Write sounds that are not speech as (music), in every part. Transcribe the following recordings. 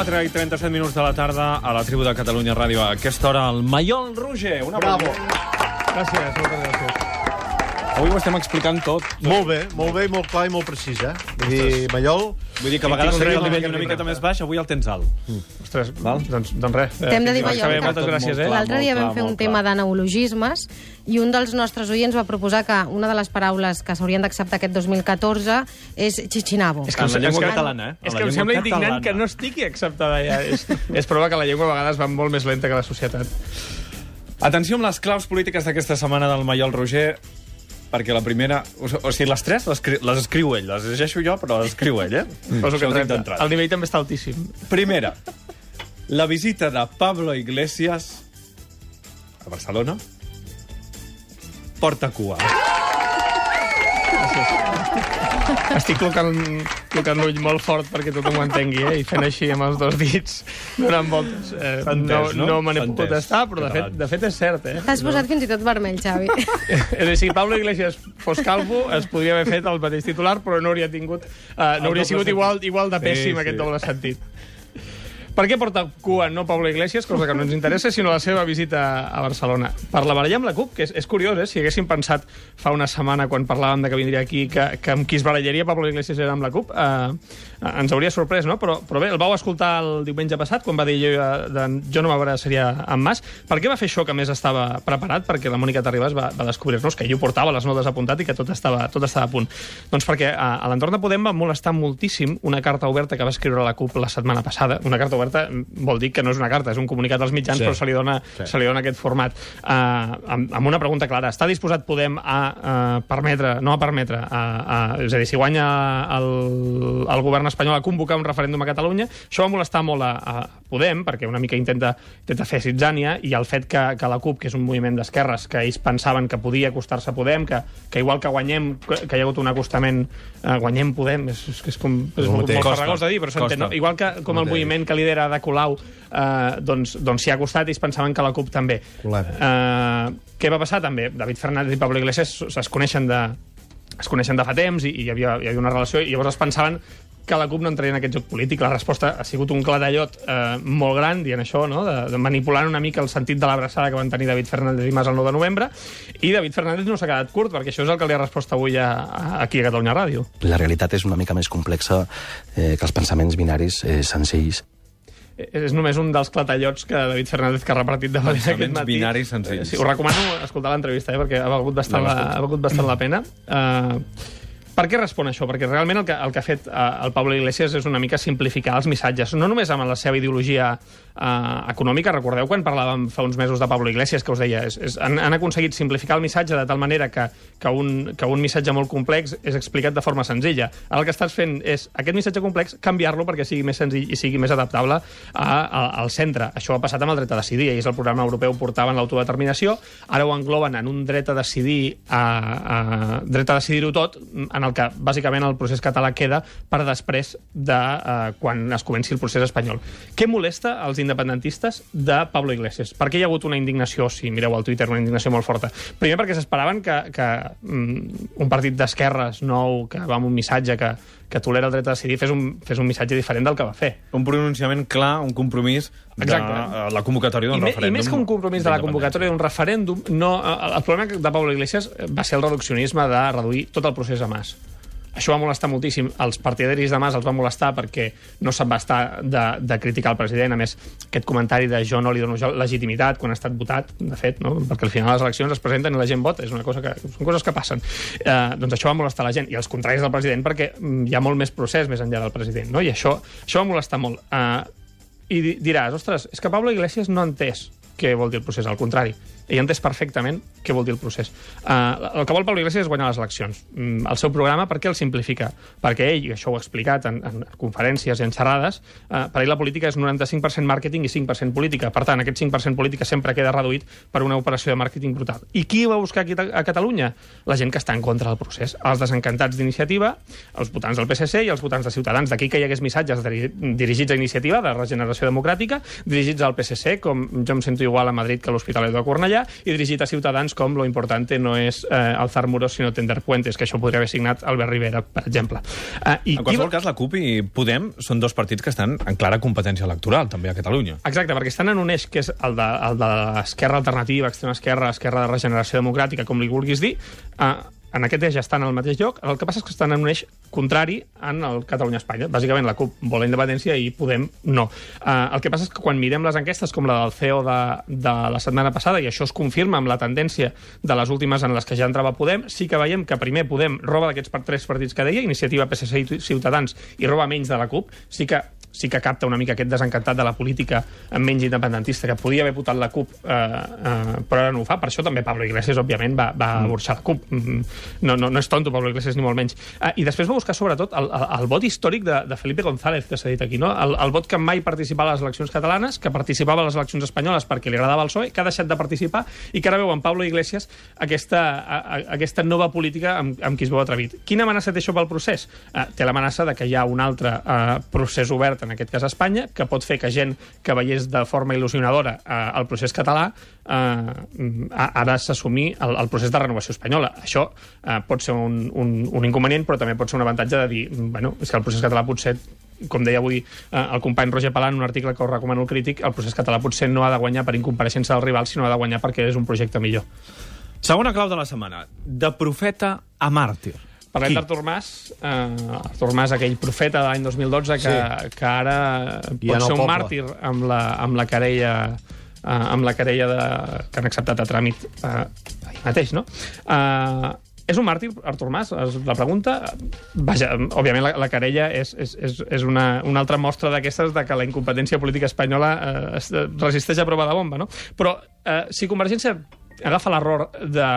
4 i 37 minuts de la tarda a la tribu de Catalunya Ràdio. A aquesta hora, el Maiol Roger. Una Bravo. Gràcies, moltes gràcies. Avui ho estem explicant tot. Molt bé, molt bé, i molt clar i molt precís, eh? Vull dir, Mallol... Vull dir que a vegades seria el nivell una miqueta més baix, avui el tens alt. Ostres, Val. doncs, doncs res. T'hem de dir, Eh, Mallol, que que- moltes gràcies, eh? L'altre dia vam clar, fer un tema de neologismes i un dels nostres oients va proposar que una de les paraules que s'haurien d'acceptar aquest 2014 és xichinabo. És En la em- llengua que- catalana, eh? És que em sembla indignant que no estigui acceptada ja. És, és prova que la llengua a vegades va molt més lenta que la societat. Atenció amb les claus polítiques d'aquesta setmana del Maiol Roger, perquè la primera... O, o sigui, les tres les, les escriu ell. Les llegeixo jo, però les escriu ell, eh? Poso que Això. El nivell també està altíssim. Primera, la visita de Pablo Iglesias a Barcelona porta cua. Estic col·locant, col·locant l'ull molt fort perquè tothom ho entengui, eh? I fent així amb els dos dits, donant voltes. Eh, no no? no me n'he pogut estar, però de fet, de fet és cert, eh? T'has posat fins i tot vermell, Xavi. (laughs) És a dir, si Pablo Iglesias fos calvo, es podria haver fet el mateix titular, però no hauria tingut... Uh, no hauria sigut igual, igual de Sí, pèssim, sí. aquest doble sentit. Per què porta cua no Pablo Iglesias, cosa que no ens interessa, sinó la seva visita a Barcelona? Per la baralla amb la CUP, que és, és curiós, eh? Si haguéssim pensat fa una setmana, quan parlàvem de que vindria aquí, que, que amb qui es barallaria Pablo Iglesias era amb la CUP, eh, ens hauria sorprès, no? Però, però bé, el vau escoltar el diumenge passat, quan va dir jo, eh, de, jo no m'abraçaria amb Mas. Per què va fer això que més estava preparat? Perquè la Mònica Terribas va, va descobrir-nos que ell ho portava les notes apuntat i que tot estava, tot estava a punt. Doncs perquè a, a l'entorn de Podem va molestar moltíssim una carta oberta que va escriure la CUP la setmana passada. Una carta oberta vol dir que no és una carta, és un comunicat als mitjans, Sí. però se li dona, Sí. se li dona aquest format. Uh, amb, amb una pregunta clara. Està disposat Podem a uh, permetre, no a permetre, a, a, és a dir, si guanya el, el govern espanyol a convocar un referèndum a Catalunya, això va molestar molt a, a Podem, perquè una mica intenta, intenta fer Sitzània, i el fet que, que la CUP, que és un moviment d'esquerres, que ells pensaven que podia acostar-se a Podem, que, que igual que guanyem, que, que hi ha hagut un acostament, uh, guanyem Podem, és, és, que és, com, és molt, molt farragós de dir, però s'entén, no? Igual que com el moviment que lidera de Colau, eh, doncs, doncs s'hi ha acostat i es pensaven que la CUP també. Colem. Eh, què va passar també? David Fernández i Pablo Iglesias es coneixen de, es coneixen de fa temps i, i hi, havia, hi havia una relació i llavors es pensaven que la CUP no entraria en aquest joc polític. La resposta ha sigut un clatallot eh, molt gran, dient això, no? de, de manipulant una mica el sentit de l'abraçada que van tenir David Fernández i Mas el 9 de novembre, i David Fernández no s'ha quedat curt, perquè això és el que li ha respost avui a, a, aquí a Catalunya Ràdio. La realitat és una mica més complexa eh, que els pensaments binaris eh, senzills. És només un dels clatallots que David Fernández que ha repartit de valent aquest matí. binaris senzills. Eh, Sí, us recomano escoltar l'entrevista, eh, perquè ha valgut bastant, la, ha valgut bastant la pena. Uh, per què respon això? Perquè realment el que, el que ha fet uh, el Pablo Iglesias és una mica simplificar els missatges, no només amb la seva ideologia uh, econòmica, recordeu quan parlàvem fa uns mesos de Pablo Iglesias, que us deia, és, és, han, han aconseguit simplificar el missatge de tal manera que, que, un, que un missatge molt complex és explicat de forma senzilla. El que estàs fent és aquest missatge complex canviar-lo perquè sigui més senzill i sigui més adaptable a, a, al centre. Això ha passat amb el dret a decidir, ells el programa europeu portaven l'autodeterminació, ara ho engloben en un dret a decidir a, a dret a decidir-ho tot, en el que bàsicament el procés català queda per després de uh, quan es comenci el procés espanyol. Què molesta als independentistes de Pablo Iglesias? Per què hi ha hagut una indignació, si mireu al Twitter, una indignació molt forta? Primer perquè s'esperaven que, que mm, un partit d'esquerres nou, que va amb un missatge que, que tolera el dret a decidir, fes un, fes un missatge diferent del que va fer. Un pronunciament clar, un compromís de Exacte. la convocatòria d'un referèndum. I més que un compromís de la convocatòria d'un referèndum, no, el problema de Pablo Iglesias va ser el reduccionisme de reduir tot el procés a Mas. Això va molestar moltíssim. Els partidaris de Mas els va molestar perquè no se'n va estar de, de criticar el president. A més, aquest comentari de jo no li dono legitimitat quan ha estat votat, de fet, no? perquè al final les eleccions es presenten i la gent vota. És una cosa que, són coses que passen. Eh, doncs això va molestar la gent. I els contraris del president perquè mm, hi ha molt més procés més enllà del president. No? I això, això va molestar molt. Eh, i di- diràs, ostres, és que Pablo Iglesias no ha entès què vol dir el procés, al contrari. Ell ha entès perfectament què vol dir el procés. Uh, el que vol Pablo Iglesias és guanyar les eleccions. Mm, el seu programa, per què el simplifica? Perquè ell, i això ho ha explicat en, en conferències i en xerrades, uh, per ell la política és 95% màrqueting i 5% política. Per tant, aquest 5% política sempre queda reduït per una operació de màrqueting brutal. I qui va buscar aquí a Catalunya? La gent que està en contra del procés. Els desencantats d'iniciativa, els votants del PSC i els votants de Ciutadans. D'aquí que hi hagués missatges diri- dirigits a iniciativa de regeneració democràtica, dirigits al PSC, com jo em sento igual a Madrid que a l'Hospitalet de Cornellà, I dirigit a Ciutadans com lo importante no és eh, alzar muros, sinó tender puentes, que això podria haver signat Albert Rivera, per exemple. Eh, i En qualsevol cas, la CUP i Podem són dos partits que estan en clara competència electoral, també a Catalunya. Exacte, perquè estan en un eix que és el de, el de l'esquerra alternativa, extrema esquerra, esquerra de regeneració democràtica, com li vulguis dir, eh, en aquest eix estan al mateix lloc, el que passa és que estan en un eix contrari en el Catalunya-Espanya. Bàsicament, la CUP vol la independència i Podem no. Uh, el que passa és que quan mirem les enquestes, com la del CEO de, de la setmana passada, i això es confirma amb la tendència de les últimes en les que ja entrava Podem, sí que veiem que primer Podem roba d'aquests tres partits que deia, Iniciativa, PSC i Ciutadans, i roba menys de la CUP. Sí que sí que capta una mica aquest desencantat de la política menys independentista, que podia haver votat la CUP, eh, eh, però ara no ho fa. Per això també Pablo Iglesias, òbviament, va, va mm. burxar la CUP. Mm, No, no, no és tonto, Pablo Iglesias, ni molt menys. Eh, I després va buscar, sobretot, el, el, el vot històric de, de Felipe González, que s'ha dit aquí, no? El, el vot que mai participava a les eleccions catalanes, que participava a les eleccions espanyoles perquè li agradava el PSOE, que ha deixat de participar i que ara veu en Pablo Iglesias aquesta, a, a, aquesta nova política amb, amb qui es veu atrevit. Quina amenaça té això pel procés? Eh, té l'amenaça de que hi ha un altre eh, procés obert, en aquest cas a Espanya, que pot fer que gent que veiés de forma il·lusionadora eh, el procés català eh, ara s'assumir el, el procés de renovació espanyola. Això eh, pot ser un, un, un inconvenient, però també pot ser un avantatge de dir, bueno, és que el procés català potser com deia avui eh, el company Roger Palan, un article que us recomano el crític, el procés català potser no ha de guanyar per incompareixença del rival, sinó ha de guanyar perquè és un projecte millor. Segona clau de la setmana. De profeta a màrtir. Parlem d'Artur Mas, eh, Artur Mas, aquell profeta de l'any 2012 que, sí. que ara pot ser un poble. màrtir amb la, amb la querella eh, amb la querella de, que han acceptat a tràmit eh, ahir mateix, no? Eh, és un màrtir, Artur Mas? És la pregunta. Vaja, òbviament la, la querella és, és, és, és una, una altra mostra d'aquestes de que la incompetència política espanyola eh, es, resisteix a prova de bomba, no? Però eh, si Convergència agafa l'error de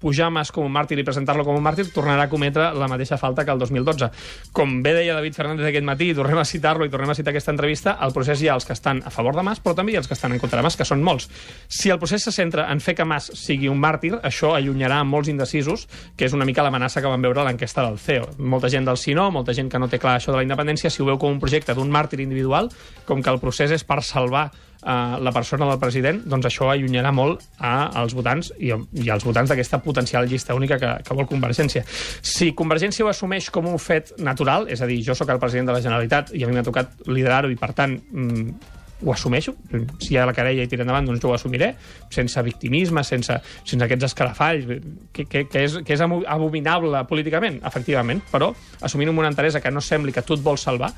pujar Mas com un màrtir i presentar-lo com un màrtir, tornarà a cometre la mateixa falta que el 2012. Com bé deia David Fernández aquest matí, i tornem a citar-lo i tornem a citar aquesta entrevista, al procés hi ha els que estan a favor de Mas, però també hi ha els que estan en contra de Mas, que són molts. Si el procés se centra en fer que Mas sigui un màrtir, això allunyarà molts indecisos, que és una mica l'amenaça que van veure a l'enquesta del CEO. Molta gent del sí no, molta gent que no té clar això de la independència, si ho veu com un projecte d'un màrtir individual, com que el procés és per salvar uh, la persona del president, doncs això allunyarà molt a, als votants i, i als votants d'aquesta potencial llista única que, que vol Convergència. Si Convergència ho assumeix com un fet natural, és a dir, jo sóc el president de la Generalitat i a mi m'ha tocat liderar-ho i, per tant, mm, ho assumeixo. Si hi ha la querella i tira endavant, doncs jo ho assumiré, sense victimisme, sense, sense aquests escarafalls, que, que, que, és, que és abominable políticament, efectivament, però assumint amb una enteresa que no sembli que tu et vols salvar,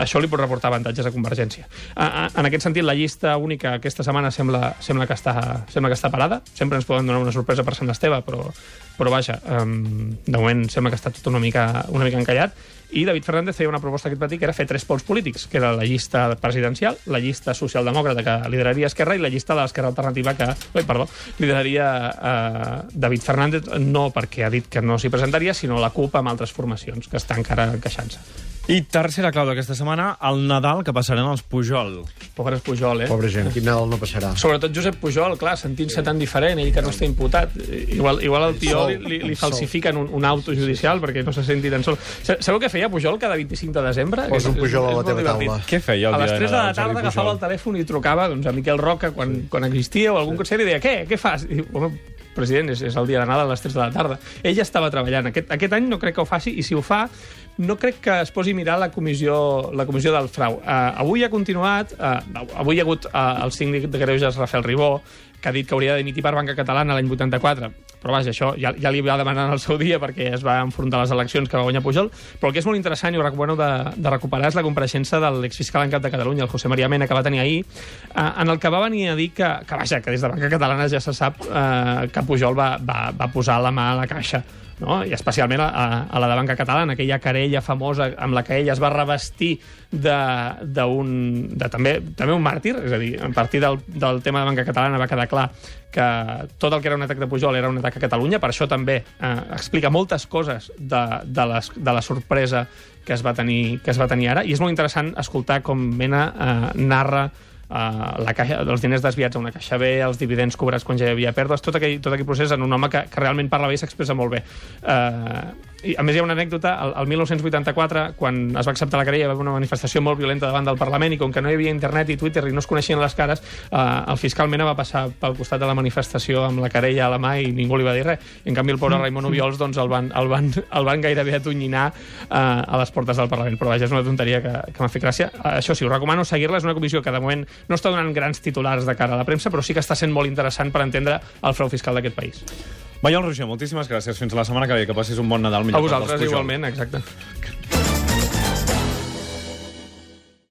això li pot reportar avantatges a Convergència. En aquest sentit, la llista única aquesta setmana sembla, sembla, que, està, sembla que està parada. Sempre ens poden donar una sorpresa per Sant Esteve, però, però vaja, um, de moment sembla que està tot una mica, una mica encallat. I David Fernández feia una proposta aquest matí que era fer tres pols polítics, que era la llista presidencial, la llista socialdemòcrata que lideraria Esquerra i la llista de l'Esquerra Alternativa que, oi, perdó, lideraria eh, David Fernández, no perquè ha dit que no s'hi presentaria, sinó la CUP amb altres formacions, que està encara queixant-se. I tercera clau d'aquesta setmana, el Nadal que passaran els Pujol. Pobres Pujol, eh? Pobre gent, quin Nadal no passarà. Sobretot Josep Pujol, clar, sentint-se tan diferent, ell que no està imputat. Igual, igual al tio li, li, li falsifiquen un, un auto judicial perquè no se senti tan sol. Sa- Sabeu què feia Pujol cada 25 de desembre? Posa un Pujol a la teva taula. Què feia el A les dia 3 de la Nadal, tarda Jordi agafava Pujol? el telèfon i trucava doncs, a Miquel Roca quan, quan existia o algun consell i deia, què, què fas? I home, president, és, és el dia de Nadal a les 3 de la tarda. Ell estava treballant. Aquest, aquest any no crec que ho faci, i si ho fa, no crec que es posi a mirar la comissió, la comissió del frau. Uh, avui ha continuat, uh, avui hi ha hagut uh, el síndic de Greuges, Rafael Ribó, que ha dit que hauria de dimitir per Banca Catalana l'any 84, però vaja, això ja, ja li va demanar en el seu dia perquè es va enfrontar a les eleccions que va guanyar Pujol, però el que és molt interessant i ho recomano de, de recuperar és la compareixença de l'exfiscal en cap de Catalunya, el José María Mena, que va tenir ahir, eh, en el que va venir a dir que, que vaja, que des de Banca Catalana ja se sap eh, que Pujol va, va, va posar la mà a la caixa no? i especialment a, a la de Banca Catalana, aquella querella famosa amb la que ella es va revestir de, d'un, de també, també un màrtir, és a dir, a partir del, del tema de Banca Catalana va quedar clar que tot el que era un atac de Pujol era un atac a Catalunya, per això també eh, explica moltes coses de, de, les, de la sorpresa que es, va tenir, que es va tenir ara, i és molt interessant escoltar com Mena eh, narra Uh, la caixa, els diners desviats a una caixa B, els dividends cobrats quan ja hi havia pèrdues, tot aquell, tot aquell procés en un home que, que realment parla bé i s'expressa molt bé. Uh, I, a més, hi ha una anècdota. El, el 1984, quan es va acceptar la querella, hi va haver una manifestació molt violenta davant del Parlament i com que no hi havia internet i Twitter i no es coneixien les cares, eh, el fiscal Mena va passar pel costat de la manifestació amb la querella a la mà i ningú li va dir res. I, en canvi, el pobre Raimon Obiols doncs, el, van, el, van, el van gairebé atonyinar eh, a les portes del Parlament. Però vaja, és una tonteria que, que m'ha fet gràcia. Eh, això sí, us recomano seguir-la. És una comissió que de moment no està donant grans titulars de cara a la premsa, però sí que està sent molt interessant per entendre el frau fiscal d'aquest país. Maiol Roger, moltíssimes gràcies. Fins la setmana que ve. Que passis un bon Nadal. A millor que vosaltres igualment, exacte.